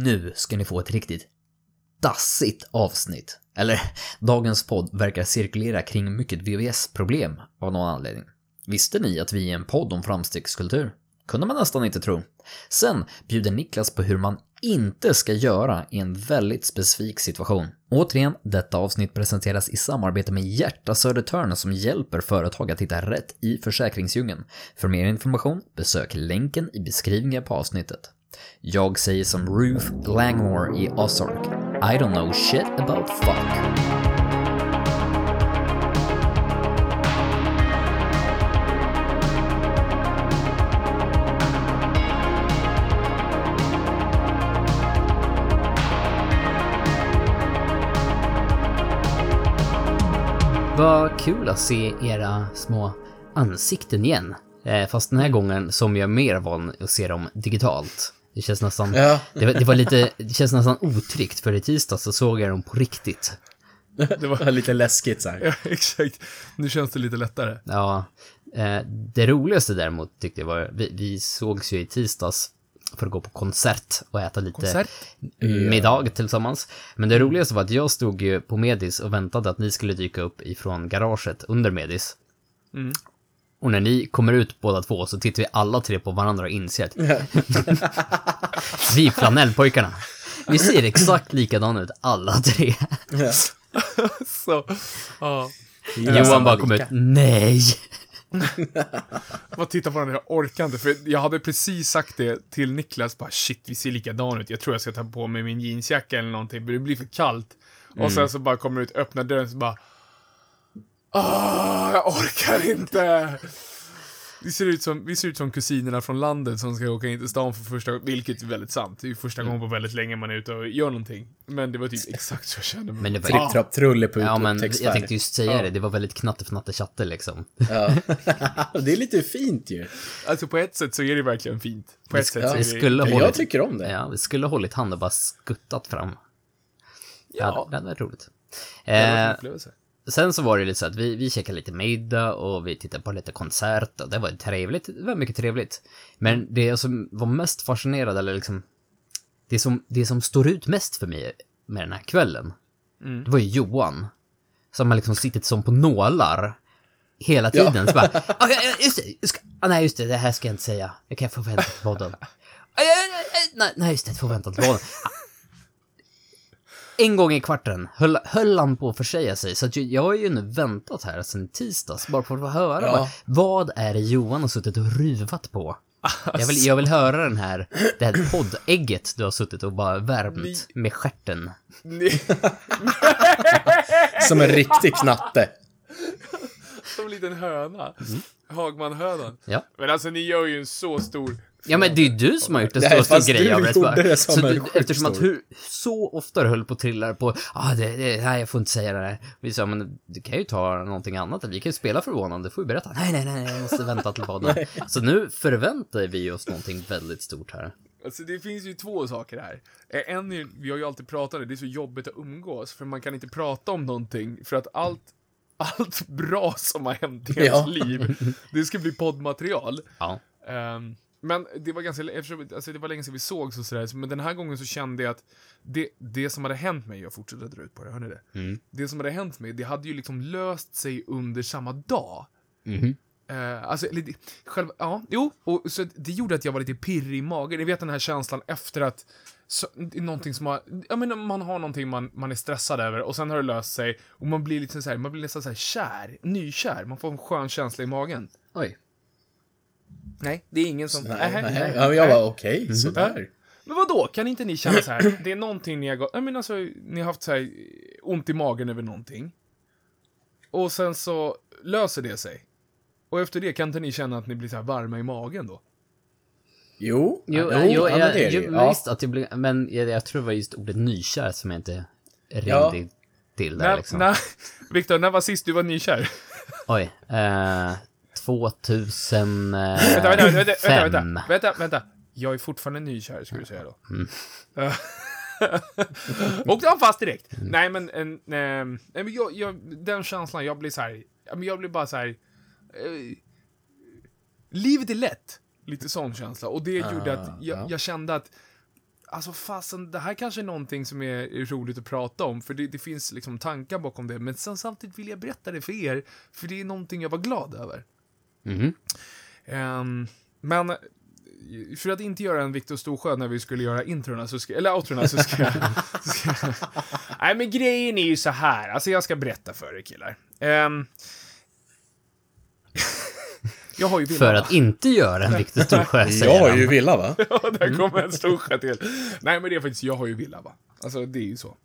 Nu ska ni få ett riktigt dassigt avsnitt. Eller, dagens podd verkar cirkulera kring mycket VVS-problem av någon anledning. Visste ni att vi är en podd om framstegskultur? Kunde man nästan inte tro. Sen bjuder Niklas på hur man inte ska göra i en väldigt specifik situation. Återigen, detta avsnitt presenteras i samarbete med Hjärta Södertörn som hjälper företag att hitta rätt i försäkringsdjungeln. För mer information, besök länken i beskrivningen på avsnittet. Jag säger som Ruth Langmore i Ozark. I don't know shit about fuck. Vad kul att se era små ansikten igen. Eh, fast den här gången som jag är mer van att se dem digitalt. Det känns nästan, Ja. det, var, det var lite, det känns nästan otryggt för i tisdag så såg jag dem på riktigt. Det var lite läskigt så här. Ja, exakt. Nu känns det lite lättare. Ja, eh, det roligaste däremot tyckte jag var, vi, vi sågs ju i tisdags för att gå på konsert och äta lite Konsert? middag tillsammans. Men det roligaste var att jag stod ju på Medis och väntade att ni skulle dyka upp ifrån garaget under Medis. Mm. Och när ni kommer ut båda två så tittar vi alla tre på varandra och inser att vi flanellpojkarna. Vi ser exakt likadana ut alla tre. Så, ja. Johan bara kom ut, nej. Vad tittar på den, jag orkar inte. För jag hade precis sagt det till Niklas, bara shit, vi ser likadana ut. Jag tror jag ska ta på mig min jeansjacka eller någonting, för det blir för kallt. Och sen så bara kommer ut, öppnar dörren, så bara... Ah, jag orkar inte! Vi ser, ut som, vi ser ut som kusinerna från landet som ska åka in till stan för första gången, vilket är väldigt sant. Det är ju första gången på väldigt länge man är ute och gör någonting. Men det var typ exakt så jag kände mig. Men det var Tripp, trapp, trulle på Ja, men jag tänkte just säga Ja. det. Det var väldigt knatte chatte liksom. Ja. det är lite fint ju. Alltså på ett sätt så är det verkligen fint. På ett sätt ja, så är det... skulle Jag hållit, tycker om det. ja, vi skulle hållit hand och bara skuttat fram. Ja. Ja. Det hade varit roligt. Det var en Eh, upplevelse. Sen så var det lite så att vi, vi käkade lite middag och vi tittade på lite konsert och det var trevligt. Det var mycket trevligt. Men det som var mest fascinerande, eller liksom, det som, det som står ut mest för mig med den här kvällen, Mm. det var ju Johan. Som har liksom suttit som på nålar hela tiden. Så bara, "Ah, ja, ja, just det, jag ska, ah, nej just det, det här ska jag inte säga. Jag kan förvänta till podden. Ah, ja, ja, ja, nej, nej, just det, förvänta till podden. En gång i kvarten höll, höll han på att försäga sig, så att jag, har ju nu väntat här sedan tisdags, bara på att få höra. Ja. Bara, vad är det Johan har suttit och ruvat på? Jag vill, jag vill höra den här, det här poddägget du har suttit och bara värmt Ni- med stjärten. Ni- Som en riktig knatte. Som en liten höna. Hagmanhönan. Ja. Men alltså ni gör ju en så stor... Ja men det är ju du som har gjort en stor, stor grej av det. så du, eftersom att hur, så ofta du höll på att trilla på, ah, det, det, nej jag får inte säga det där. Vi sa, men du kan ju ta någonting annat, vi kan ju spela förvånande, du får ju berätta. Nej, nej, nej, jag måste vänta till podden. så nu förväntar vi oss någonting väldigt stort här. Alltså det finns ju två saker här. Eh, En är, vi har ju alltid pratat om det, är så jobbigt att umgås, för man kan inte prata om någonting, för att allt, allt bra som har hänt i ens Ja. liv, det ska bli poddmaterial. Ja. Ehm, men det var ganska, eftersom, alltså det var länge sedan vi sågs och sådär, men den här gången så kände jag att det, det som hade hänt mig, jag fortsätter dra ut på det, hör ni det? Mm. Det som hade hänt mig, det hade ju liksom löst sig under samma dag. Mhm. Eh, alltså, eller, själva, ja, jo, och så det gjorde att jag var lite pirrig i magen. Ni vet den här känslan efter att så, någonting som har, ja men man har någonting man, man är stressad över och sen har det löst sig och man blir lite så här, man blir nästan så här kär, nykär, man får en skön känsla i magen. Oj. Nej, det är ingen som... Nej, nej. nej, Ja, men jag nej. bara okej, sådär. Men vad då? Kan inte ni känna så här? Det är någonting ni har gått... Jag menar alltså, ni har haft så här ont i magen över någonting. Och sen så löser det sig. Och efter det kan inte ni känna att ni blir så här varma i magen då? Jo, Jo, ja, jo, ja, det är det jo, ju. Ja. visst att jag blev, men jag, jag tror det var just ordet nykär som jag inte ringde Ja. till där När, liksom. när, Viktor, när var sist du var nykär? Oj. Eh, 2005. Vänta, vänta, vänta, vänta, vänta. Jag är fortfarande nykär, skulle du säga då. Eh, Åkte han fast direkt? Nej, men, en, ehm, men jag, jag, den känslan, jag blir så här, jag blir bara så här. eh, livet är lätt. Lite sån känsla. Och det gjorde att jag, ja. jag kände att alltså fasen, det här kanske är någonting som är roligt att prata om, för det, det finns liksom tankar bakom det, men sen samtidigt vill jag berätta det för er, för det är någonting jag var glad över. Mhm. Ehm, men för att inte göra en Viktor Storsjö när vi skulle göra introna, så ska, eller outrona, så ska jag... så ska jag nej, men grejen är ju så här. Alltså, jag ska berätta för er killar. Ehm, jag har ju villa, För va? att inte göra en Viktor Storsjö, säger Jag har ju villa va? Ja, där kommer en Storsjö till. Nej, men det är faktiskt, jag har ju villa, va. Alltså, det är ju så.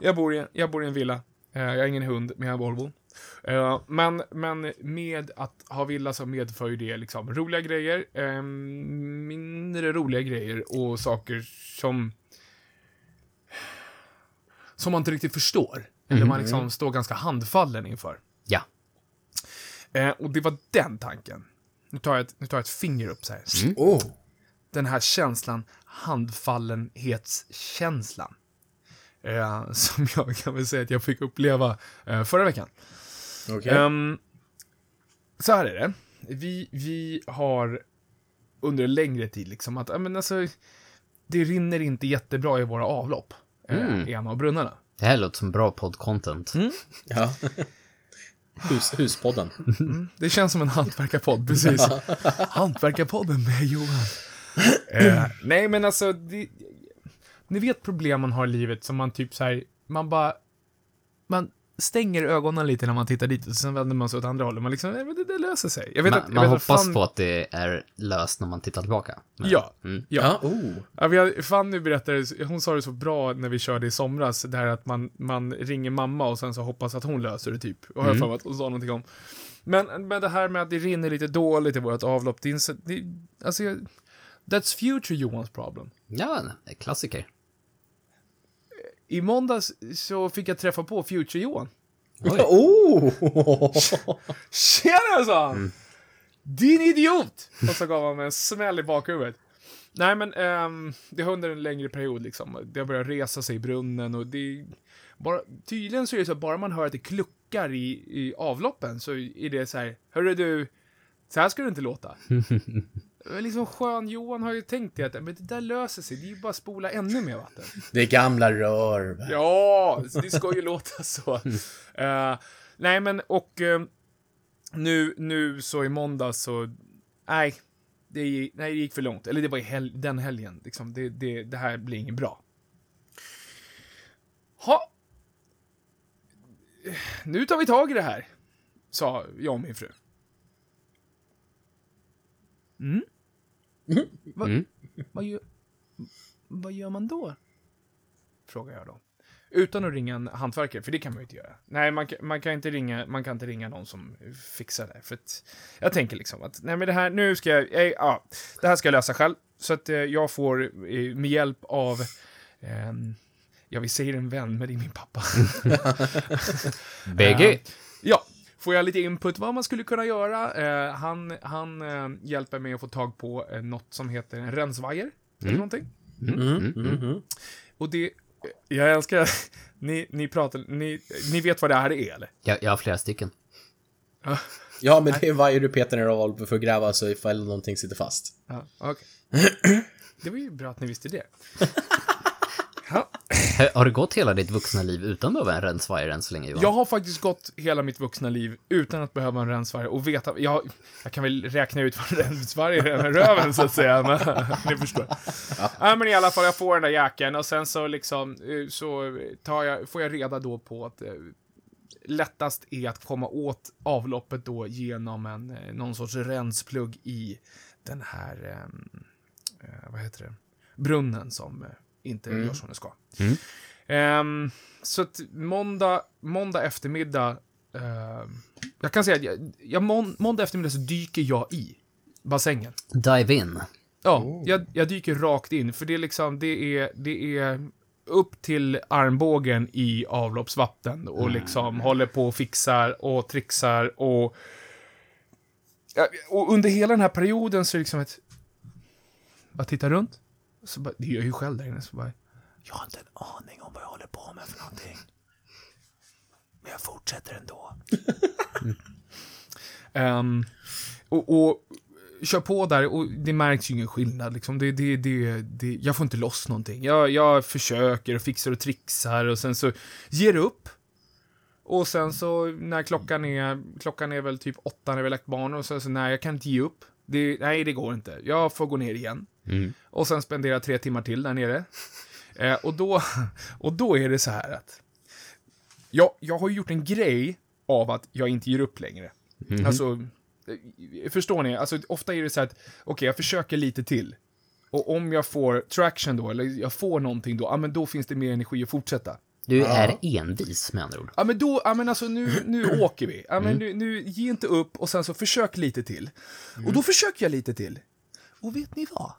Jag bor i, en- jag bor i en villa. Eh, jag har ingen hund, men jag har Volvo. Eh, men, men med att ha villa så medför ju det liksom roliga grejer, eh, mindre roliga grejer och saker som som man inte riktigt förstår. Eller man liksom står ganska handfallen inför. Ja. Eh, och det var den tanken. Nu tar jag ett, nu tar jag ett finger upp så här. Oh. Den här känslan, handfallenhetskänslan. Eh, som jag kan väl säga att jag fick uppleva eh, förra veckan. Okej. Ehm, så här är det. Vi, vi har under en längre tid liksom att, men alltså, det rinner inte jättebra i våra avlopp. eh, Mm. I en av brunnarna. Det här låter som bra podd-content. Ja. Hus, huspodden. Det känns som en hantverkarpodd, precis. Hantverkarpodden med Johan. Eh, nej, men alltså, det, ni vet problem man har i livet som man typ så här, man bara, man stänger ögonen lite när man tittar dit och sen vänder man sig åt andra hållet. Man liksom, nej, men det, det löser sig. Jag vet Man, att, jag man vet hoppas fan, på att det är löst när man tittar tillbaka. Men- Ja, Mm. ja. Ja, oh. Ja, vi har, Fanny berättade, hon sa det så bra när vi körde i somras, det här att man, man ringer mamma och sen så hoppas att hon löser det typ. Och jag har för mig att hon sa någonting om. Men, men det här med att det rinner lite dåligt i vårt avlopp, det är, det, alltså, jag- that's future Johans problem. Ja, det är klassiker. I måndags så fick jag träffa på future Johan. oh. Tjena, sa han! Din idiot! Och så gav han mig en smäll i bakhuvudet. Nej, men ehm, det har under en längre period liksom. Det har börjat resa sig i brunnen och det... Bara, tydligen så är det så att bara man hör att det kluckar i, i avloppen så är det så här, hörru du, så här ska det inte låta. Liksom skön Johan har ju tänkt det att men det där löser sig, det är ju bara att spola ännu mer vatten. Det är gamla rör. va? Ja, det ska ju låta så. Eh, nej, men och eh, nu, nu så i måndag så, nej, det, nej, det gick för långt. Eller det var i hel, den helgen, liksom. Det, det, det här blir inget bra. Ha. Nu tar vi tag i det här, sa jag och min fru. Mm? Va, Mm. Vad, gör, vad gör man då? Frågar jag då. Utan att ringa en hantverkare, för det kan man ju inte göra. Nej, man, kan- man, kan, inte ringa, man kan inte ringa någon som fixar det. För att jag tänker liksom att, nej men det här, nu ska jag, eh, ja, det här ska jag lösa själv. Så att eh, jag får eh, med hjälp av, ehm, ja vi säger en vän, men det är min pappa. BG. Får jag lite input vad man skulle kunna göra. Eh, han han eh, hjälper mig att få tag på eh, något som heter en rensvajer. Eller någonting. Mm, mhm. Och det, jag älskar ni, ni pratar, ni, ni vet vad det här är eller? Jag, jag har flera stycken. Ja, men det är varje du petar ner av för att gräva så ifall någonting sitter fast. Ja, okej. Det var ju bra att ni visste det. Ja, Har- du gått hela ditt vuxna liv utan att behöva en rensvajare än så länge, Johan? jag har faktiskt gått hela mitt vuxna liv utan att behöva en rensvarg och veta, jag, jag kan väl räkna ut vad en rensvarg är med röven så att säga, men ni förstår. Ja. men i alla fall, jag får den där jäkeln och sen så liksom, eh, så tar jag, får jag reda då på att eh, lättast är att komma åt avloppet då genom en, eh, någon sorts rensplugg i den här, ehm, eh, vad heter det, brunnen som inte gör som det ska. Mm. Ehm, så att måndag, måndag eftermiddag, ehm, jag kan säga att jag, jag, mån, måndag eftermiddag så dyker jag i bassängen. Dive in. Ja, jag, jag dyker rakt in, för det är liksom, det är, det är upp till armbågen i avloppsvatten och liksom håller på och fixar och trixar och... Och under hela den här perioden så är det liksom ett... Bara titta runt. Så bara, det gör jag ju själv där inne, så bara... Jag har inte en aning om vad jag håller på med för någonting. Men jag fortsätter ändå. Ehm, och, och kör på där och det märks ju ingen skillnad liksom. Det, det, det, det, jag får inte loss någonting. Jag, jag försöker och fixar och trixar och sen så ger upp. Och sen så när klockan är, klockan är väl typ åtta när vi har lagt barn och så, så nej, jag kan inte ge upp. Det, nej, det går inte. Jag får gå ner igen. Mm. Och sen spendera tre timmar till där nere. Eh, och, då, och då är det så här att jag, jag har ju gjort en grej av att jag inte ger upp längre. Alltså, eh, förstår ni? Alltså, ofta är det så här att, okej, jag försöker lite till. Och om jag får traction då, eller jag får någonting då, ja men då finns det mer energi att fortsätta. Du är envis med andra ord. Ja men då, ja men alltså nu, nu åker vi. Ja men nu, nu, ge inte upp och sen så försök lite till. Och då försöker jag lite till. Och vet ni vad?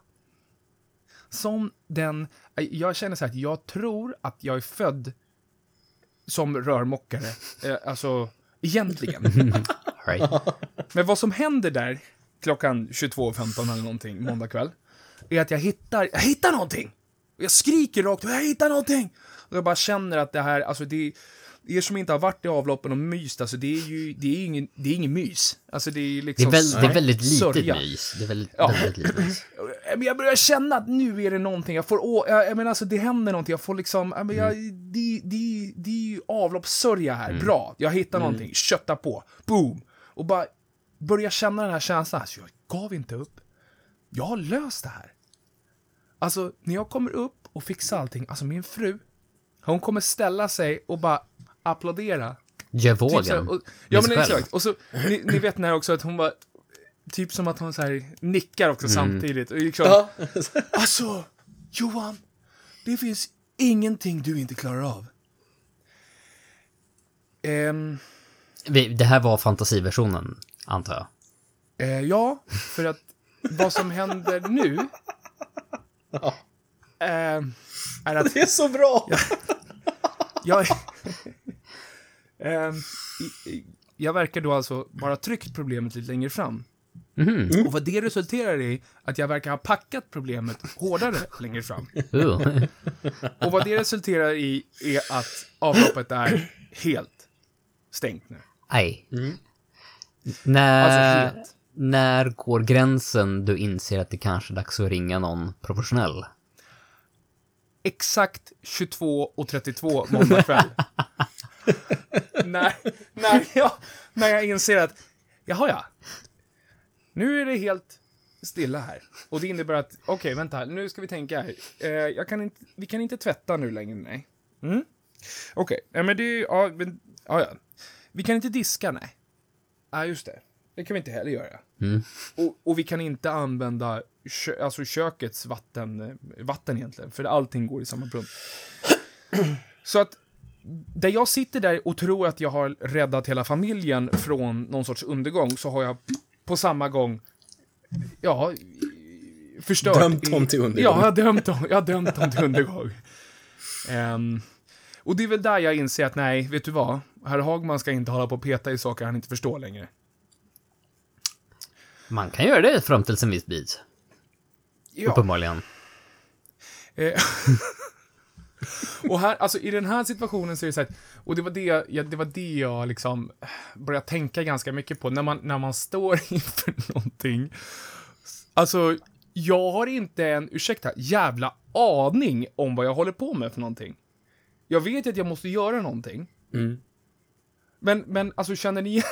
Som den, jag känner så här att jag tror att jag är född som rörmokare. Eh, alltså, egentligen. Right. Men vad som händer där, klockan 22.15 eller någonting, måndag kväll, är att jag hittar, jag hittar någonting! Jag skriker rakt ut, jag hittar någonting! Och jag bara känner att det här, alltså det, er som inte har varit i avloppen och myst, alltså det är ju, det är ingen, det är ingen mys. Alltså det är Det liksom... är, väl, det är väldigt litet mys. Det är väldigt, Ja. väldigt litet mys. Men jag börjar känna att nu är det någonting, jag får, å, jag, jag menar alltså det händer någonting, jag får liksom, jag, men jag, det, det, det är ju avloppssörja här, bra, jag hittar någonting, kötta på, boom! Och bara börja känna den här känslan, alltså jag gav inte upp. Jag har löst det här. Alltså, när jag kommer upp och fixar allting, alltså min fru, hon kommer ställa sig och bara applådera. Gör Typ här, vågen. och, ja men exakt. Och så, ni, ni vet när också att hon bara, typ som att hon så här nickar också samtidigt. Och liksom, Ja. Alltså, Johan, det finns ingenting du inte klarar av. Vi, det här var fantasiversionen, antar jag. eh, ja, för att vad som händer nu ehm, är att Det är så bra! jag... I- jag verkar då alltså bara tryckt problemet lite längre fram. Och vad det resulterar i, att jag verkar ha packat problemet hårdare längre fram. Uh. Och vad det resulterar i är att avloppet är helt stängt nu. Nej. Mm. När, Alltså när går gränsen du inser att det kanske är dags att ringa någon professionell? Exakt 22.32 måndag kväll. när, när, jag, när jag inser att, jaha ja, nu är det helt stilla här. Och det innebär att, okej, vänta här, nu ska vi tänka här. Eh, jag kan inte, vi kan inte tvätta nu längre, nej. Mm? Okej, ja men det, ja, men, ja, ja. Vi kan inte diska, nej. Ja, just det. Det kan vi inte heller göra. Och, och vi kan inte använda kö, alltså kökets vatten, vatten egentligen, för allting går i samma brunn. Så att, där jag sitter där och tror att jag har räddat hela familjen från någon sorts undergång, så har jag på samma gång, ja, förstört. Dömt dem till undergång. Ja, jag har dömt dem, jag har dömt dem till undergång. Ehm, och det är väl där jag inser att nej, vet du vad? Herr Hagman ska inte hålla på och peta i saker han inte förstår längre. Man kan göra det fram till en viss bit. Ja. Uppenbarligen. Eh, och här, alltså i den här situationen så är det så här, och det var det, jag, det var det jag liksom började tänka ganska mycket på, när man, när man står inför någonting. Alltså, jag har inte en, ursäkta, jävla aning om vad jag håller på med för någonting. Jag vet att jag måste göra någonting. Mm. Men, men alltså känner ni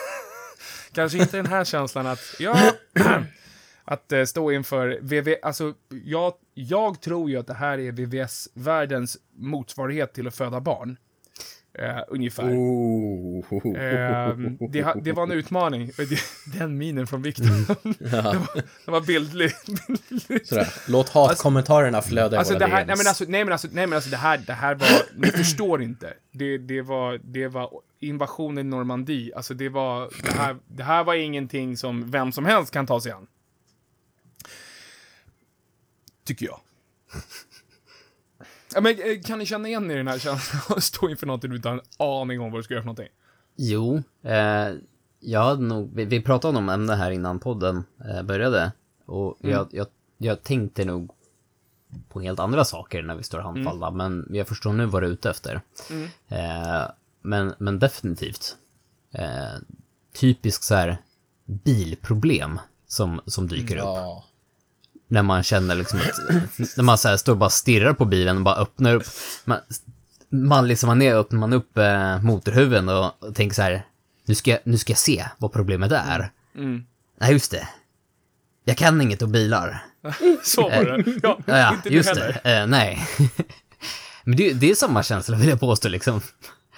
kanske inte den här känslan att, ja, att eh, stå inför VV, alltså jag, jag tror ju att det här är VVS-världens motsvarighet till att föda barn. Eh, ungefär. Oh. Ehm, det, det var en utmaning. Den minen från Viktor. den, var, den var bildlig. Sådär. Låt hatkommentarerna flöda i Alltså våra det här, nej men alltså, nej men alltså, nej men alltså det här, det här var, ni förstår inte. Det, det var, det var invasionen i Normandie. Alltså det var, det här, det här var ingenting som vem som helst kan ta sig an. Tycker jag. Ja, men eh, kan ni känna igen er i den här känslan? Att stå inför någonting utan aning om vad du ska göra för någonting. Jo, eh, jag hade nog, vi, vi pratade om ämne här innan podden eh, började. Och jag, jag, jag tänkte nog på helt andra saker när vi står handfallna, men jag förstår nu vad du är ute efter. Eh, men, men definitivt. Eh, typisk så här bilproblem som, som dyker upp. När man känner liksom att, när man så här står och bara stirrar på bilen och bara öppnar upp, man, man liksom man är, öppnar man upp eh, motorhuven och, och tänker så här, nu ska, jag, nu ska jag se vad problemet är. Mm. Nej, just det. Jag kan inget om bilar. Så var det. Ja, Ja, ja inte just det. Eh, nej. Men det, det är samma känsla vill jag påstå liksom.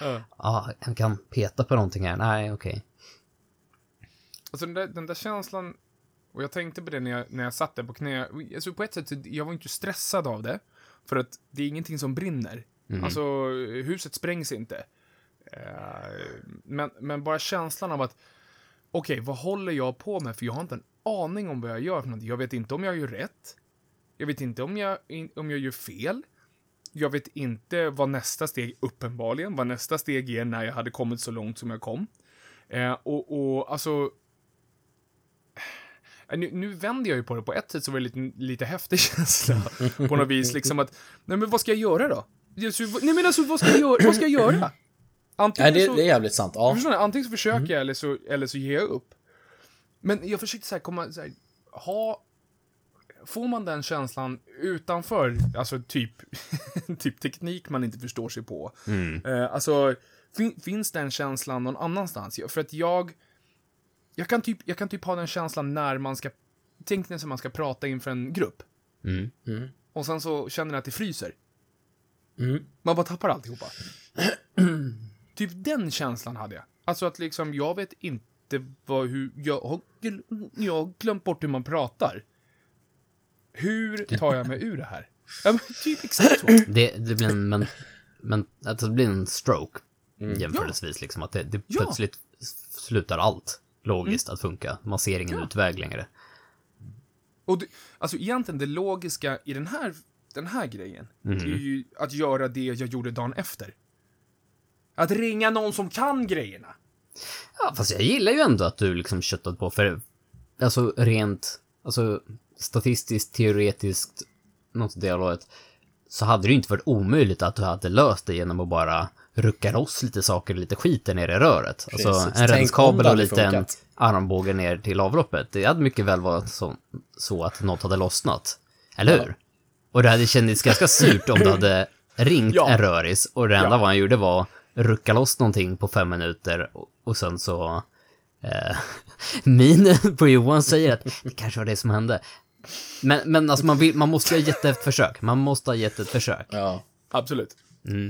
Ja. Ja, jag kan peta på någonting här. Nej, okej. Alltså den där, den där känslan, och jag tänkte på det när jag, när jag satt där på knä. Alltså på ett sätt, jag var inte stressad av det. För att det är ingenting som brinner. Alltså, huset sprängs inte. Eh, men, men bara känslan av att, okej, vad håller jag på med? För jag har inte en aning om vad jag gör för någonting. Jag vet inte om jag gör rätt. Jag vet inte om jag, om jag gör fel. Jag vet inte vad nästa steg, uppenbarligen, vad nästa steg är när jag hade kommit så långt som jag kom. Eh, och, och alltså... Eh, Nu, nu vänder jag ju på det. På ett sätt så var det lite, lite häftig känsla. På något vis. Liksom att, nej men vad ska jag göra då? Nej men alltså, vad ska jag göra? Vad ska jag göra? Nej, Antingen det, så... det är jävligt sant. Ja. Förstår ni? Antingen så försöker jag eller så, eller så ger jag upp. Men jag försökte så här komma, så här, ha... Får man den känslan utanför, alltså typ, typ teknik man inte förstår sig på. Eh, alltså, fin, finns den känslan någon annanstans? För att jag, jag kan typ, jag kan typ ha den känslan när man ska, tänk när man ska prata inför en grupp. Mm. Och sen så känner jag att det fryser. Mm. Man bara tappar alltihopa. typ den känslan hade jag. Alltså att liksom, jag vet inte vad, hur, jag har, jag har glömt bort hur man pratar. Hur tar jag mig ur det här? Ja, men typ exakt så. Det, det blir en, men, men, alltså det blir en stroke jämförelsevis. Liksom, att det, det Ja. plötsligt slutar allt logiskt att funka. Man ser ingen utväg längre. Och det, alltså egentligen det logiska i den här, den här grejen är ju att göra det jag gjorde dagen efter. Att ringa någon som kan grejerna. Ja, fast jag gillar ju ändå att du liksom köttat på, för alltså rent, alltså statistiskt, teoretiskt, något åt det hållet, så hade det ju inte varit omöjligt att du hade löst det genom att bara rucka loss lite saker, lite skit där nere i röret. Alltså Precis. en Tänk om räddningskabel och lite en armbåge ner till avloppet. Det hade mycket väl varit så, så att något hade lossnat. Eller hur? Och det hade känts ganska surt om du hade ringt Ja. en röris och det enda Ja. vad han gjorde var rucka loss någonting på fem minuter och, och sen så... Eh, min på Johan säger att det kanske var det som hände. Men, men alltså man, vill, man måste ha gett ett försök. Man måste ha gett ett försök. Ja. Absolut.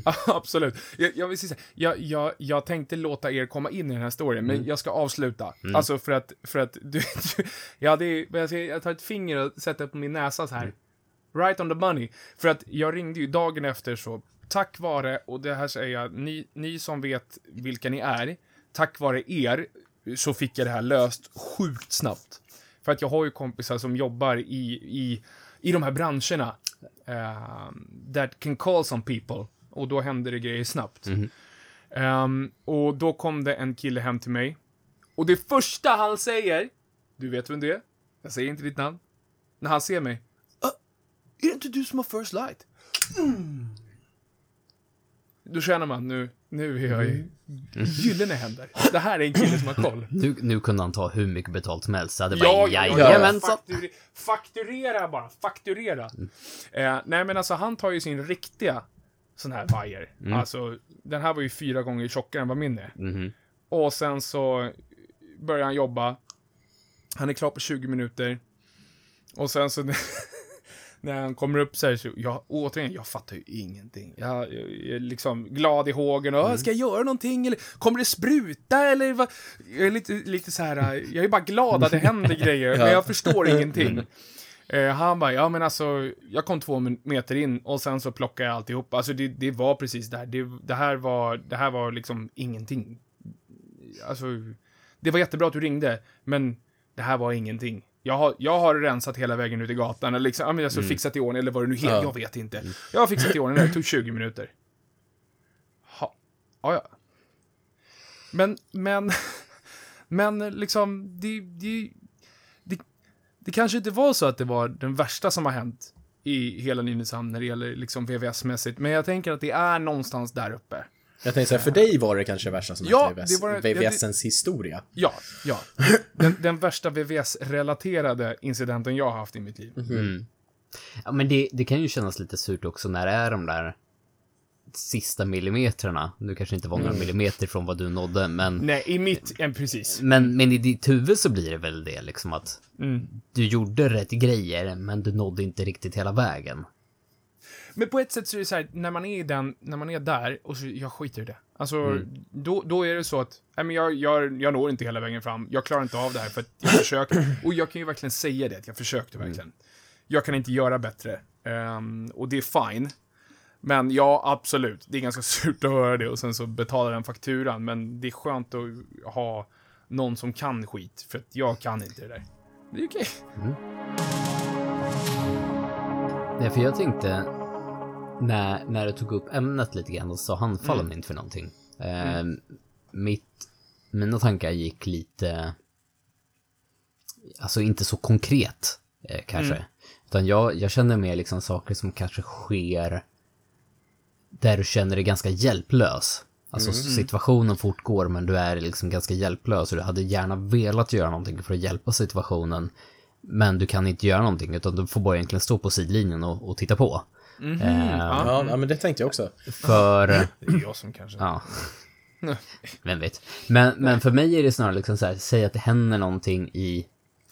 Absolut. Jag, jag, vill säga jag, jag, jag tänkte låta er komma in i den här storyn, men jag ska avsluta. Alltså för att, för att du, du ja, det är, jag, ska, jag tar ett finger och sätter på min näsa så här. Right on the money. För att jag ringde ju dagen efter så, tack vare, och det här säger jag, ni, ni som vet vilka ni är, tack vare er så fick jag det här löst sjukt snabbt. För att jag har ju kompisar som jobbar i, i, i de här branscherna. ehm, that can call some people. Och då händer det grejer snabbt. Ehm, och då kom det en kille hem till mig. Och det första han säger, du vet vem det är? Jag säger inte ditt namn. När han ser mig. "Ah, är det inte du som har first light? Mm. Då känner man nu, nu är jag i gyllene händer. Det här är en kille som har koll. Nu, nu kunde han ta hur mycket betalt som helst. Så det Ja, ja, ja, fakturera bara, fakturera. Eh, nej, men alltså han tar ju sin riktiga sån här vajer. Alltså, den här var ju fyra gånger tjockare än vad min är. Mhm. Och sen så börjar han jobba. Han är klar på 20 minuter. Och sen så när han kommer upp så här, så jag, återigen, jag fattar ju ingenting. Jag, jag, jag är liksom glad i hågen och "Åh, ska jag göra någonting eller kommer det spruta eller vad? Jag är lite, lite så här, jag är bara glad att det händer grejer, men jag förstår ingenting. Eh, han bara, ja men alltså, jag kom två meter in och sen så plockade jag alltihop. Alltså det, det var precis det här. Det, det här var, det här var liksom ingenting. Alltså, det var jättebra att du ringde, men det här var ingenting. Jag har, jag har rensat hela vägen ut i gatan, eller liksom, alltså fixat i ordning, eller vad det nu heter, Ja. jag vet inte. Jag har fixat i ordning, det tog 20 minuter. Ha. Ja, ja. Men, men, men liksom, det, det, det kanske inte var så att det var den värsta som har hänt i hela Nynäshamn när det gäller liksom VVS-mässigt, men jag tänker att det är någonstans där uppe. Jag tänkte säga, för dig var det kanske det värsta som Ja, hänt i VVS, det var- VVSens historia. Ja, ja. Den, den värsta VVS-relaterade incidenten jag har haft i mitt liv. Ja, men det, det kan ju kännas lite surt också när det är de där sista millimetrarna. Nu kanske inte var några millimeter från vad du nådde, men, Nej, i mitt... Ja, precis. men, men i ditt huvud så blir det väl det liksom att Mm. du gjorde rätt grejer, men du nådde inte riktigt hela vägen. Men på ett sätt så är det så här, när man är den, när man är där och så, jag skiter i det. Alltså, då, då är det så att, nej men jag, jag, jag når inte hela vägen fram. Jag klarar inte av det här för att jag försökte. Och jag kan ju verkligen säga det, att jag försökte verkligen. Jag kan inte göra bättre. Ehm, och det är fine. Men ja, absolut. Det är ganska surt att höra det och sen så betala den fakturan. Men det är skönt att ha någon som kan skit, för att jag kan inte det där. Det är okej. Nej, för jag tänkte, när, när du tog upp ämnet lite grann, så handfaller mig inte för någonting. Eh, mitt, mina tankar gick lite, alltså inte så konkret eh, kanske. Utan jag, jag känner mer liksom saker som kanske sker där du känner dig ganska hjälplös. Alltså situationen fortgår men du är liksom ganska hjälplös och du hade gärna velat göra någonting för att hjälpa situationen. Men du kan inte göra någonting utan du får bara egentligen stå på sidlinjen och, och titta på. Eh, Ja, ja, men det tänkte jag också. för... Det är jag som kanske... Ja. Vem vet. Men, men för mig är det snarare liksom så här, säg att det händer någonting i,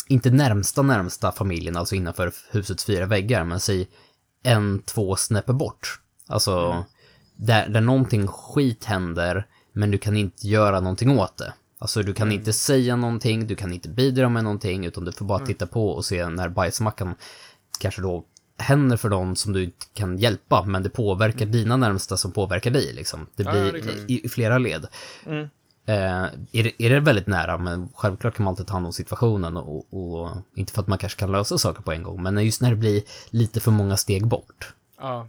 inte närmsta närmsta familjen, alltså innanför husets fyra väggar, men säg en, två snäppar bort. Alltså, där, där någonting skit händer, men du kan inte göra någonting åt det. Alltså du kan inte säga någonting, du kan inte bidra med någonting, utan du får bara titta på och se när bajsmackan kanske då händer för någon som du inte kan hjälpa, men det påverkar dina närmsta som påverkar dig. Liksom. Det Ja, blir det är klart. i, i flera led. Mm. Eh, är, det, är det väldigt nära, men självklart kan man alltid ta hand om situationen och, och inte för att man kanske kan lösa saker på en gång, men just när det blir lite för många steg bort. Ja.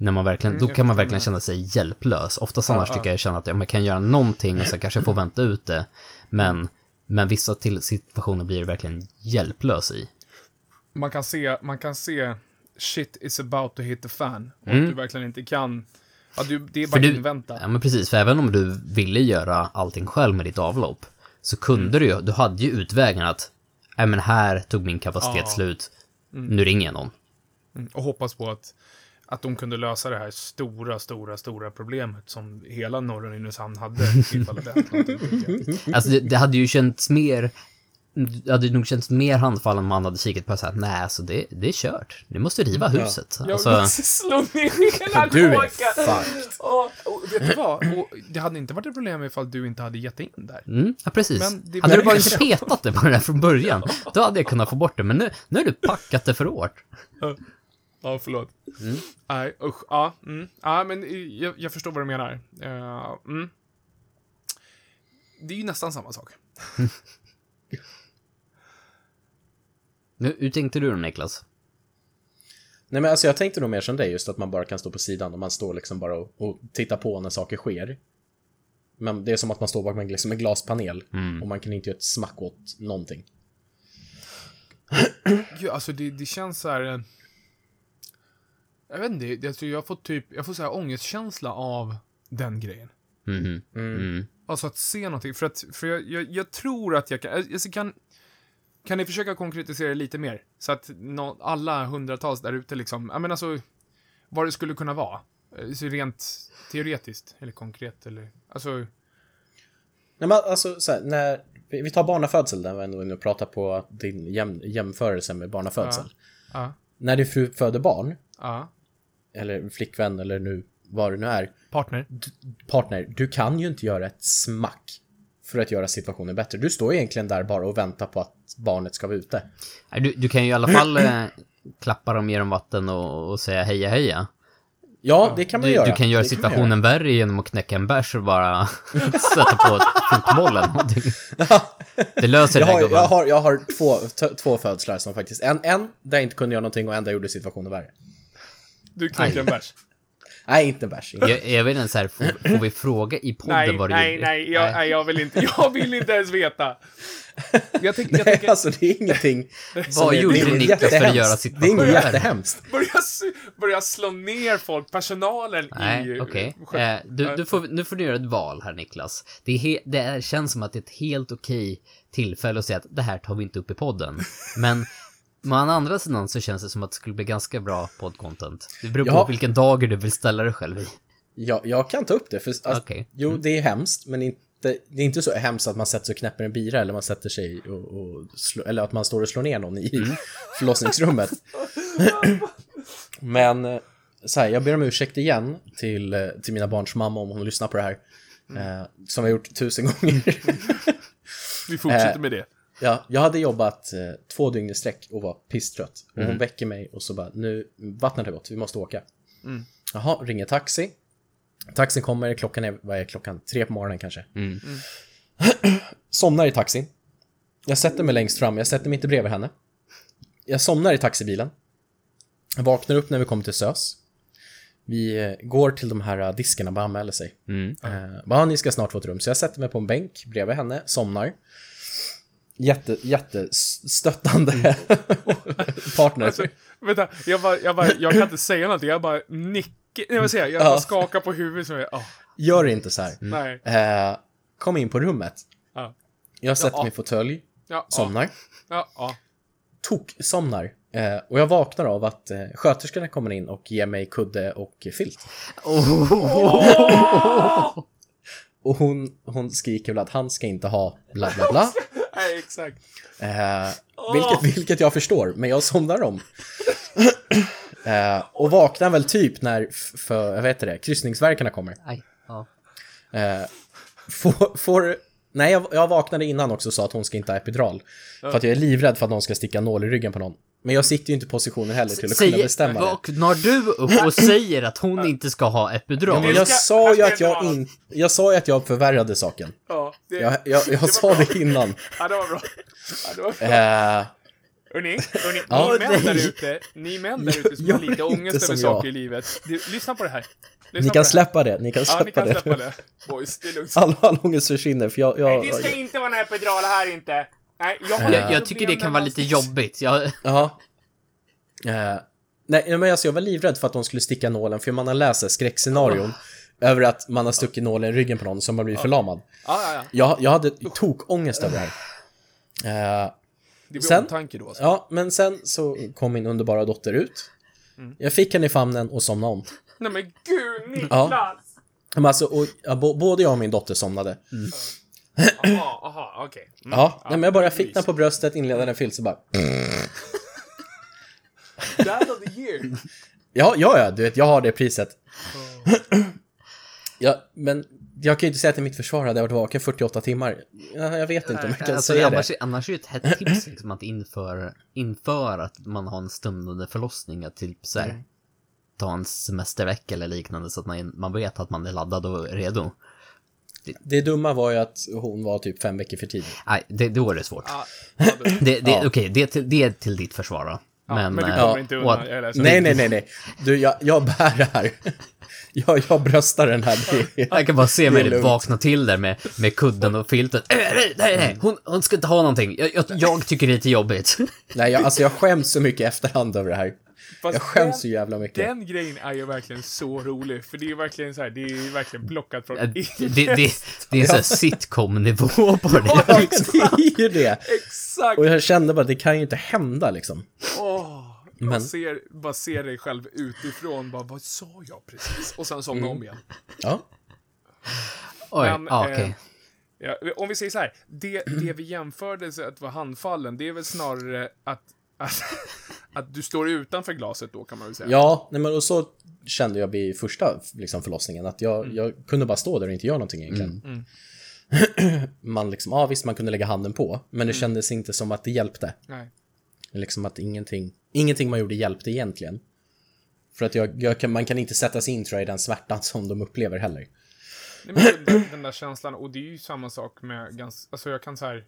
När man verkligen, Mm, då kan man förstår verkligen känna sig hjälplös. Oftast annars tycker jag känna att ja, man kan göra någonting och så kanske får vänta ut det. Men, men vissa till situationer blir verkligen hjälplös i. man kan se, man kan se shit is about to hit the fan. Och Mm. att du verkligen inte kan, ja, du, det är bara du- invänta. Ja men precis, för även om du ville göra allting själv med ditt avlopp så kunde du ju, du hade ju utvägen att nej men här tog min kapacitet Ja. slut, nu ringer jag någon. Mm, Och hoppas på att, att de kunde lösa det här stora, stora, stora problemet som hela norra Nynäshamn hade det jag. Alltså det, det hade ju känts mer, det hade nog känts mer handfallen om man hade kikat på det så här, nej alltså det, det är kört, du måste riva huset. Jag Alltså, måste slå ner hela Du är fucked. Och, och vet du vad? Och det hade inte varit ett problem ifall du inte hade gett in där. mm, ja precis. Men det hade du bara inte petat det på det där från början, då hade jag kunnat få bort det, men nu, nu har du packat det för hårt. Ja, förlåt. Nej, usch. Ja, mm. ja men eh, jag, jag förstår vad du menar. Eh, mm. Det är ju nästan samma sak. Nu, hur tänkte du då Niklas? Nej men alltså jag tänkte nog mer som dig, just att man bara kan stå på sidan och man står liksom bara och, och tittar på när saker sker. Men det är som att man står bakom liksom en glaspanel och man kan inte göra ett smack åt någonting. Gud, alltså det, det känns så här... Jag vet inte, jag tror jag får typ, jag får så här ångestkänsla av den grejen. Mhm. Mm. Alltså att se någonting, för att, för jag, jag, jag tror att jag kan, alltså kan, kan ni försöka konkretisera lite mer? Så att nå, alla hundratals där ute liksom, ja men alltså, vad det skulle kunna vara. Eh, Så rent teoretiskt, eller konkret, eller, alltså, Nej men alltså så här, när vi tar barnafödsel där vi ändå och pratar på din jäm, jämförelse med barnafödsel. ja, När din fru föder barn, ja, eller flickvän eller nu vad det nu är, partner. partner, du kan ju inte göra ett smack för att göra situationen bättre. Du står egentligen där bara och väntar på att barnet ska vara ute. Du, du kan ju i alla fall eh, klappa dem, ge dem vatten och, och säga heja heja. Ja, det kan man Du, göra. du kan göra Det situationen värre genom att knäcka en bärs och bara sätta på fotboll eller någonting. Det löser Jag det har, här jag har, jag har två, två födslar som faktiskt, en, en där jag inte kunde göra någonting och en där jag gjorde situationen värre. Du knäckte en bärs. Nej, inte bärs. Inte. Jag, jag vet inte så här, får, får vi fråga i podden Nej, vad du nej, nej, jag, nej, jag vill inte, jag vill inte ens veta. Jag jag Nej, tänker, alltså det är ingenting... Vad är- gjorde det Niklas för att göra sitt Det är inget jättehemskt. börja, börja slå ner folk, personalen Nej, i... okej. sjö- Eh, du, du får, nu får du göra ett val här, Niklas. Det, är he, det är, känns som att det är ett helt okej tillfälle att säga att det här tar vi inte upp i podden. Men å andra sidan så känns det som att det skulle bli ganska bra poddcontent. Det beror Ja. på vilken dager du vill ställa dig själv i. Jag, jag kan ta upp det, för alltså, Okej. jo, det är hemskt, men inte, det är inte så hemskt att man sätter sig och knäpper en bira eller man sätter sig och, och slå, eller att man står och slår ner någon i förlossningsrummet. men, eh, så här, jag ber om ursäkt igen till, eh, till mina barns mamma om hon lyssnar på det här. Eh, som har gjort tusen gånger. Vi fortsätter Eh, med det. Ja, jag hade jobbat eh, två dygn i sträck och var pisstrött. Och hon väcker mig och så bara, nu, vattnet har gått, vi måste åka. Jaha, ringer taxi. Taxin kommer, klockan är, vad är klockan? Tre på morgonen kanske. somnar i taxin. Jag sätter mig längst fram, jag sätter mig inte bredvid henne. Jag somnar i taxibilen. Jag vaknar upp när vi kommer till SÖS. Vi eh, går till de här eh, diskarna, bara anmäler sig. Eh, bara, ni ska snart få ett rum. Så jag sätter mig på en bänk bredvid henne, somnar. Jätte, jättestöttande partner. Alltså, vänta, jag, bara, jag, bara, jag kan inte säga någonting, jag bara nickar, nej vad säger jag, jag Ja. bara skakar på huvudet som jag, oh, Gör inte så här. nej. Eh, kom in på rummet. Ja. Jag sätter Ja. mig i fåtölj, Ja, somnar. Ja, ja. Tok-somnar. Eh, och jag vaknar av att eh, sköterskorna kommer in och ger mig kudde och filt. Och hon, hon skriker väl att han ska inte ha bla bla bla. Nej, exakt. Eh, vilket, vilket jag förstår, men jag somnar om. eh, och vaknar väl typ när, för, jag vet det, kryssningsverkarna kommer. Aj, ja. Eh, får, får, nej, jag, jag vaknade innan också och sa att hon ska inte ha epidural. För att jag är livrädd för att någon ska sticka nål i ryggen på någon. Men jag sitter ju inte i positionen heller till att kunna bestämma det. Vaknar du upp och säger att hon inte ska ha epidural? Men Det jag sa ju att jag det in, Jag sa ju att jag förvärrade saken. Ja, det, Jag, jag, jag var sa bra. det innan. Ja, det var bra. Ja, det var bra. Eh, Hörni, hörni Ja, ni män där nej. ute, ni män där ute som har lite inte ångest som över jag. saker i livet. Du, lyssna på det här. Lyssna ni kan det här. släppa det. Ni kan Ja, ni släppa kan det. släppa det. Boys, det är lugnt. All, all ångest försvinner för jag... jag Det ska inte vara en epidural här inte. Nej, jag, har Jag, jag tycker det kan vara lite jobbigt. Jag, Ja. Eh, nej, men alltså jag var livrädd för att de skulle sticka nålen, för man har läst skräckscenarion över att man har stuckit nålen i ryggen på någon som har blivit förlamad. Ja, ja, ja. Jag, jag hade tokångest över det här. Eh, Det blir Sen- omtanke då. Alltså. ja, men sen så kom min underbara dotter ut. Jag fick henne i famnen och somnade om. Nej men gud, Niklas! Men alltså, och, ja, både jag och min dotter somnade. Jaha, aha, okej. Mm. Ja, nej, men jag bara fick den på bröstet, inledde en filt så bara... Dad of the year. Ja, ja, ja, du vet, jag har det priset. ja, men jag kan ju inte säga till mitt försvar hade jag varit vaken 48 timmar. Ja, jag vet inte om jag kan alltså, säga annars, det. annars är ju ett hett tips liksom att inför, inför att man har en stundande förlossning att typ så här, ta en semestervecka eller liknande så att man, man vet att man är laddad och redo. Det dumma var ju att hon var typ fem veckor för tidig. Nej, det, då är det svårt. Ja, ja, Det, det, Ja. Okej, det, är till- det är till ditt försvar då. men, men du eh, kommer inte och undan. att- Jag. Nej, nej, nej, nej. Du, jag, jag bär det här. Jag, jag bröstar den här. Det Jag kan bara se Det mig vakna till där med, med kudden och filtet. Äh, nej, nej, nej, hon, hon ska inte ha någonting. Jag, jag, jag tycker det är lite jobbigt. Nej, jag, alltså jag skäms så mycket efterhand över det här. Fast Jag skäms den- så jävla mycket. Den grejen är ju verkligen så rolig, för det är verkligen så här, det är verkligen plockat från Det, det, det, det är så här sitcom-nivå på det. Ja, det är ju det. Exakt! Och jag kände bara, det kan ju inte hända liksom. Åh, Men- bara, ser, bara ser dig själv utifrån, bara vad sa jag precis? Och sen somna Mm. om igen. Ja. Oj, Men, ja, eh, okej. Ja, om vi säger så här, det, det vi jämförde så att vara handfallen, det är väl snarare att, att, att du står utanför glaset då kan man väl säga. Ja, nej, men och så kände jag vid första liksom, förlossningen, att jag, jag kunde bara stå där och inte göra någonting egentligen. man liksom, ja visst man kunde lägga handen på, men det kändes inte som att det hjälpte. Nej. Liksom att ingenting, ingenting man gjorde hjälpte egentligen. För att jag, jag kan, man kan inte sätta sig in tror jag i den smärtan som de upplever heller. Nej, men den, den där känslan, och det är ju samma sak med ganska, alltså jag kan så här,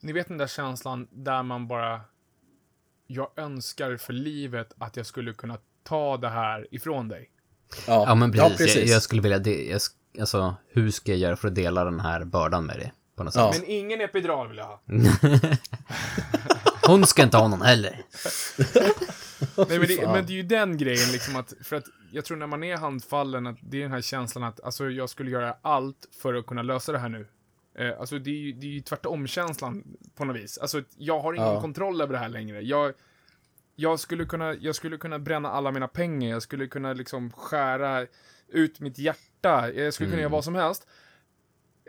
ni vet den där känslan där man bara, jag önskar för livet att jag skulle kunna ta det här ifrån dig. Ja, men precis. Jag, jag skulle vilja, det, jag, alltså, hur ska jag göra för att dela den här bördan med dig? På något sätt. Ja. Men ingen epidural vill jag ha. Hon ska inte ha någon heller. Nej, men, det, men det är ju den grejen liksom att, för att jag tror när man är handfallen att det är den här känslan att, alltså jag skulle göra allt för att kunna lösa det här nu. Eh, alltså det är ju, det är ju tvärtom-känslan på något vis. Alltså jag har ingen Ja. kontroll över det här längre. Jag, jag, skulle kunna, jag skulle kunna bränna alla mina pengar, jag skulle kunna liksom skära ut mitt hjärta, jag skulle kunna göra vad som helst.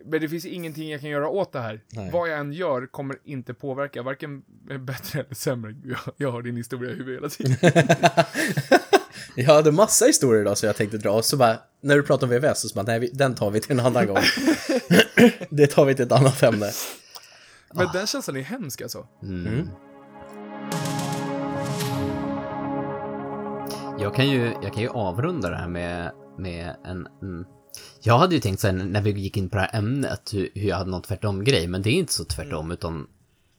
Men det finns ingenting jag kan göra åt det här. Nej. Vad jag än gör kommer inte påverka, varken bättre eller sämre. Jag, jag har din historia i huvudet hela tiden. Jag hade massa historier då som jag tänkte dra, och så bara, när du pratar om VVS, så bara, nej, vi- den tar vi till en annan gång. det tar vi till ett annat ämne. Men den känslan är hemsk alltså. Mm. Jag kan ju, jag kan ju avrunda det här med, med en, en... Jag hade ju tänkt sen när vi gick in på det här ämnet hur, hur jag hade någon tvärtom-grej, men det är inte så tvärtom, utan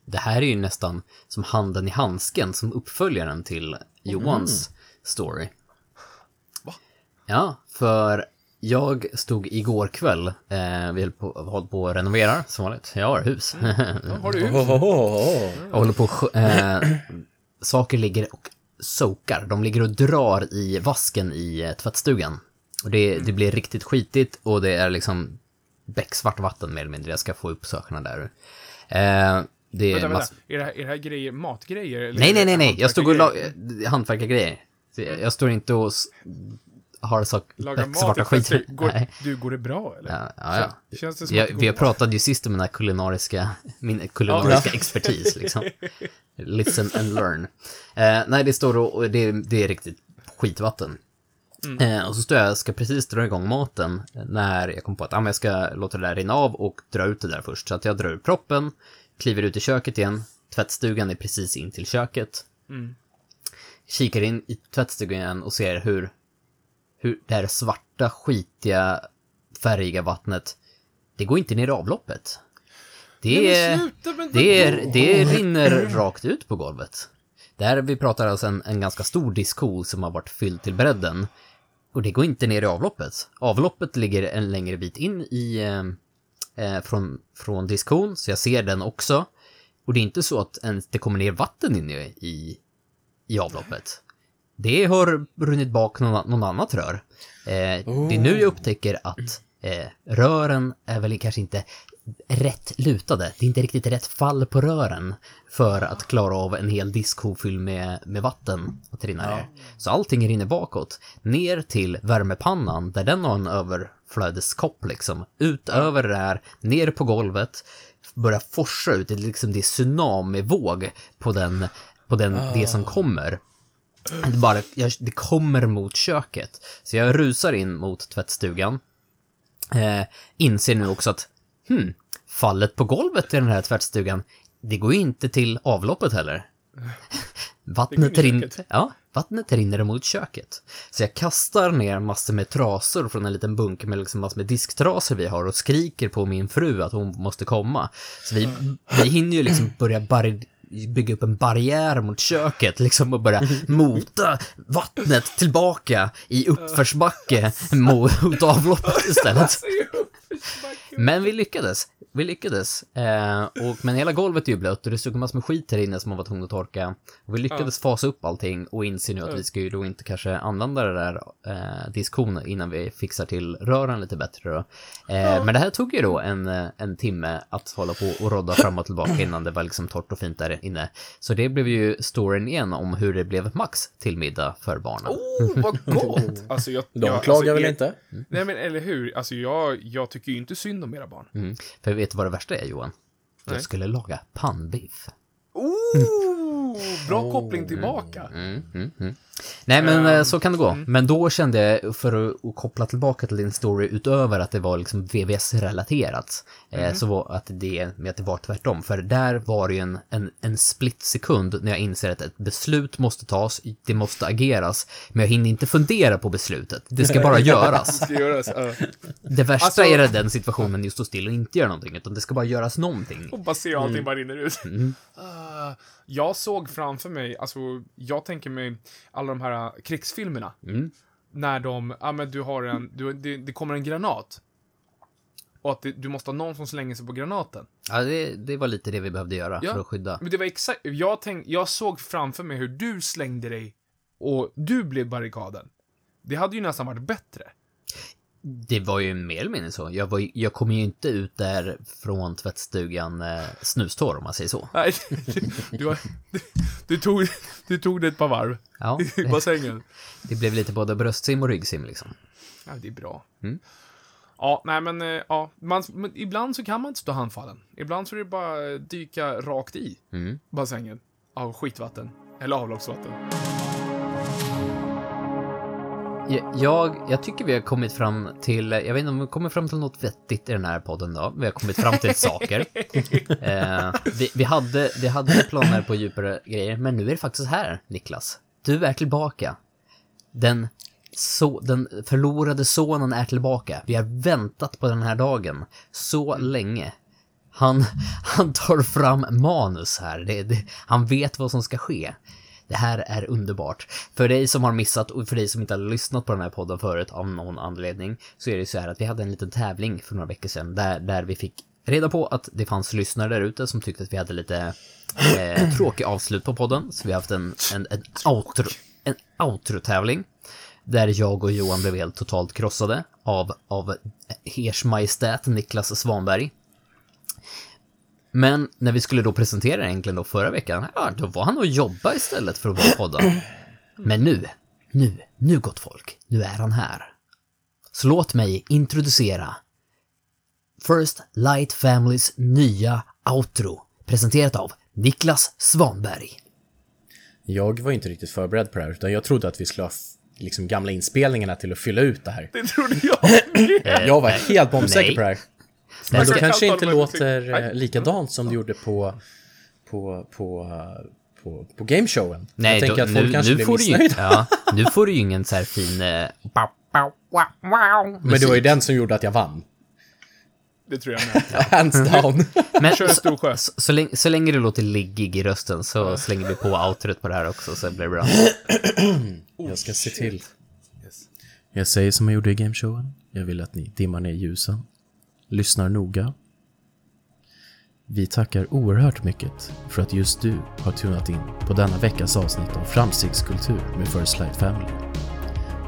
det här är ju nästan som handen i handsken som uppföljaren till Johans story. Ja, för jag stod igår kväll, eh, vi höll på, höll på att renovera som vanligt. Jag har hus. Ja, har du hus? Oh, oh, oh, oh. Jag håller på eh, Saker ligger och soakar. De ligger och drar i vasken i eh, tvättstugan. Och det, det blir riktigt skitigt och det är liksom becksvart vatten mer eller mindre. Jag ska få upp sakerna där. Eh, det är Vänta, vänta. mass- Är det här, är det här grejer, matgrejer? Eller Nej, nej, nej, nej. Jag stod och la... hantverkargrejer? Jag står inte och har sak... Laga becksvarta skit. Går, Nej. du, går det bra eller? Ja, ja, ja. Kän- Känns det som går vi pratat ju sist om den här kulinariska, min kulinariska expertis liksom. Listen and learn. Eh, nej, det står och, det, det är riktigt skitvatten. Eh, och så står jag och ska precis dra igång maten när jag kom på att ah, men jag ska låta det där rinna av och dra ut det där först. Så att jag drar ur proppen, kliver ut i köket igen. Tvättstugan är precis in till köket. Mm. Kikar in i tvättstugan igen och ser hur, hur det här svarta, skitiga, färgiga vattnet, det går inte ner i avloppet. Det är... sluta, Det, är, det rinner rakt ut på golvet. Där vi pratar alltså en, en ganska stor diskho som har varit fylld till bredden. Och det går inte ner i avloppet. Avloppet ligger en längre bit in i, eh, eh, från, från diskhon, så jag ser den också. Och det är inte så att ens det kommer ner vatten in i, i avloppet. Det har runnit bak någon, någon annat rör. Eh, Det är nu jag upptäcker att eh, rören är väl kanske inte rätt lutade. Det är inte riktigt rätt fall på rören för att klara av en hel diskho fylld med, med vatten att rinna ner. Så allting rinner bakåt, ner till värmepannan där den har en överflödeskopp liksom. Ut över det här, ner på golvet, börjar forsa ut, det är liksom det är tsunamivåg på den, på den, det som kommer. Det, bara, jag, det kommer mot köket. Så jag rusar in mot tvättstugan. Eh, inser nu också att, hmm, fallet på golvet i den här tvättstugan, det går ju inte till avloppet heller. Vattnet, rin, ja, vattnet rinner mot köket. Så jag kastar ner massor med trasor från en liten bunke med liksom massor med disktrasor vi har och skriker på min fru att hon måste komma. Så vi, vi hinner ju liksom börja bar- bygga upp en barriär mot köket liksom och börja mota vattnet tillbaka i uppförsbacke mot avloppet istället. Men vi lyckades. Vi lyckades. Eh, och, men hela golvet är ju blött och det stod massor med skit här inne som man var tvungen att torka. Och vi lyckades fasa upp allting och inser nu att vi ska ju då inte kanske använda det där eh, diskon innan vi fixar till rören lite bättre då. Eh, Men det här tog ju då en, eh, en timme att hålla på och rodda fram och tillbaka innan det var liksom torrt och fint där inne. Så det blev ju storyn igen om hur det blev Max till middag för barnen. Oh, vad gott! Alltså, jag, De jag, klagar alltså, väl inte? Nej, men eller hur? Alltså, jag, jag tycker ju inte synd om era barn. Mm. För vet du vad det värsta är Johan? Jag Nej. skulle laga pannbiff. Oh, bra koppling tillbaka. Mm, mm, mm. Nej men eh, så kan det gå. Men då kände jag, för att, att koppla tillbaka till din story utöver att det var liksom VVS-relaterat, eh, så var att det, med att det var tvärtom. För där var det ju en, en, en split sekund när jag inser att ett beslut måste tas, det måste ageras, men jag hinner inte fundera på beslutet. Det ska bara göras. Ska göras, ja. Det värsta Alltså- är den situationen just stå still och inte göra någonting, utan det ska bara göras någonting. Och bara se allting bara rinner ut. Mm. Ah, jag såg framför mig, alltså, jag tänker mig alla de här uh, krigsfilmerna. Mm. när de, ja men du har en, du, det, det kommer en granat. Och att det, du måste ha någon som slänger sig på granaten. Ja, det, det var lite det vi behövde göra Ja. för att skydda. Men det var exakt, jag tänk, jag såg framför mig hur du slängde dig och du blev barrikaden. Det hade ju nästan varit bättre. Det var ju mer eller mindre så. Jag, var, jag kom ju inte ut där från tvättstugan eh, snustorr om man säger så. Nej, du, du, du, tog, du tog det ett par varv Ja, i det, bassängen. det blev lite både bröstsim och ryggsim liksom. Ja, det är bra. Mm. Ja, nej men, eh, ja, man, men ibland så kan man inte stå handfallen. Ibland så är det bara dyka rakt i Mm. bassängen av skitvatten. Eller avloppsvatten. Jag, jag, tycker vi har kommit fram till, jag vet inte om vi kommer fram till något vettigt i den här podden då. Vi har kommit fram till saker. Eh, vi, vi, hade, vi hade planer på djupare grejer, men nu är det faktiskt här, Niklas. Du är tillbaka. Den, så, den förlorade sonen är tillbaka. Vi har väntat på den här dagen så länge. Han, han tar fram manus här. Det, det, han vet vad som ska ske. Det här är underbart. För dig som har missat och för dig som inte har lyssnat på den här podden förut av någon anledning så är det så här att vi hade en liten tävling för några veckor sedan där, där vi fick reda på att det fanns lyssnare där ute som tyckte att vi hade lite eh, tråkig avslut på podden. Så vi har haft en, en, en, outro, en outro-tävling där jag och Johan blev helt totalt krossade av, av Ers Majestät Niklas Svanberg. Men när vi skulle då presentera det egentligen då förra veckan, ja, då var han och jobba istället för att vara podda. Men nu, nu, nu gott folk, nu är han här. Så låt mig introducera First Light Families nya outro, presenterat av Niklas Svanberg. Jag var inte riktigt förberedd på det här, utan jag trodde att vi skulle ha liksom gamla inspelningarna till att fylla ut det här. Det trodde jag. Jag var helt bombsäker på det här. Men då kanske inte låter eh, likadant som det gjorde på, på, på, på, på gameshowen. Nej, jag tänker då, att folk nu, kanske nu blir får du ju, missnöjda. ja, nu får du ju ingen så här fin... Eh, bow, bow, wow, wow, Men det var ju den som gjorde att jag vann. Det tror jag med. Hands down. Men Kör en stor sjö. så, så, länge, så länge det låter liggig i rösten så slänger vi på outrot på det här också så blir det bra. jag ska se till. Yes. Jag säger som jag gjorde i gameshowen. Jag vill att ni dimmar ner ljusen. Lyssnar noga. Vi tackar oerhört mycket för att just du har tunat in på denna veckas avsnitt av Framstegskultur med First Light Family.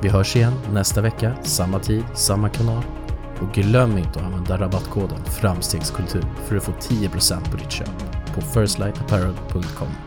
Vi hörs igen nästa vecka, samma tid, samma kanal. Och glöm inte att använda rabattkoden FRAMSTEGSKULTUR för att få 10% på ditt köp på firstlightapparel.com.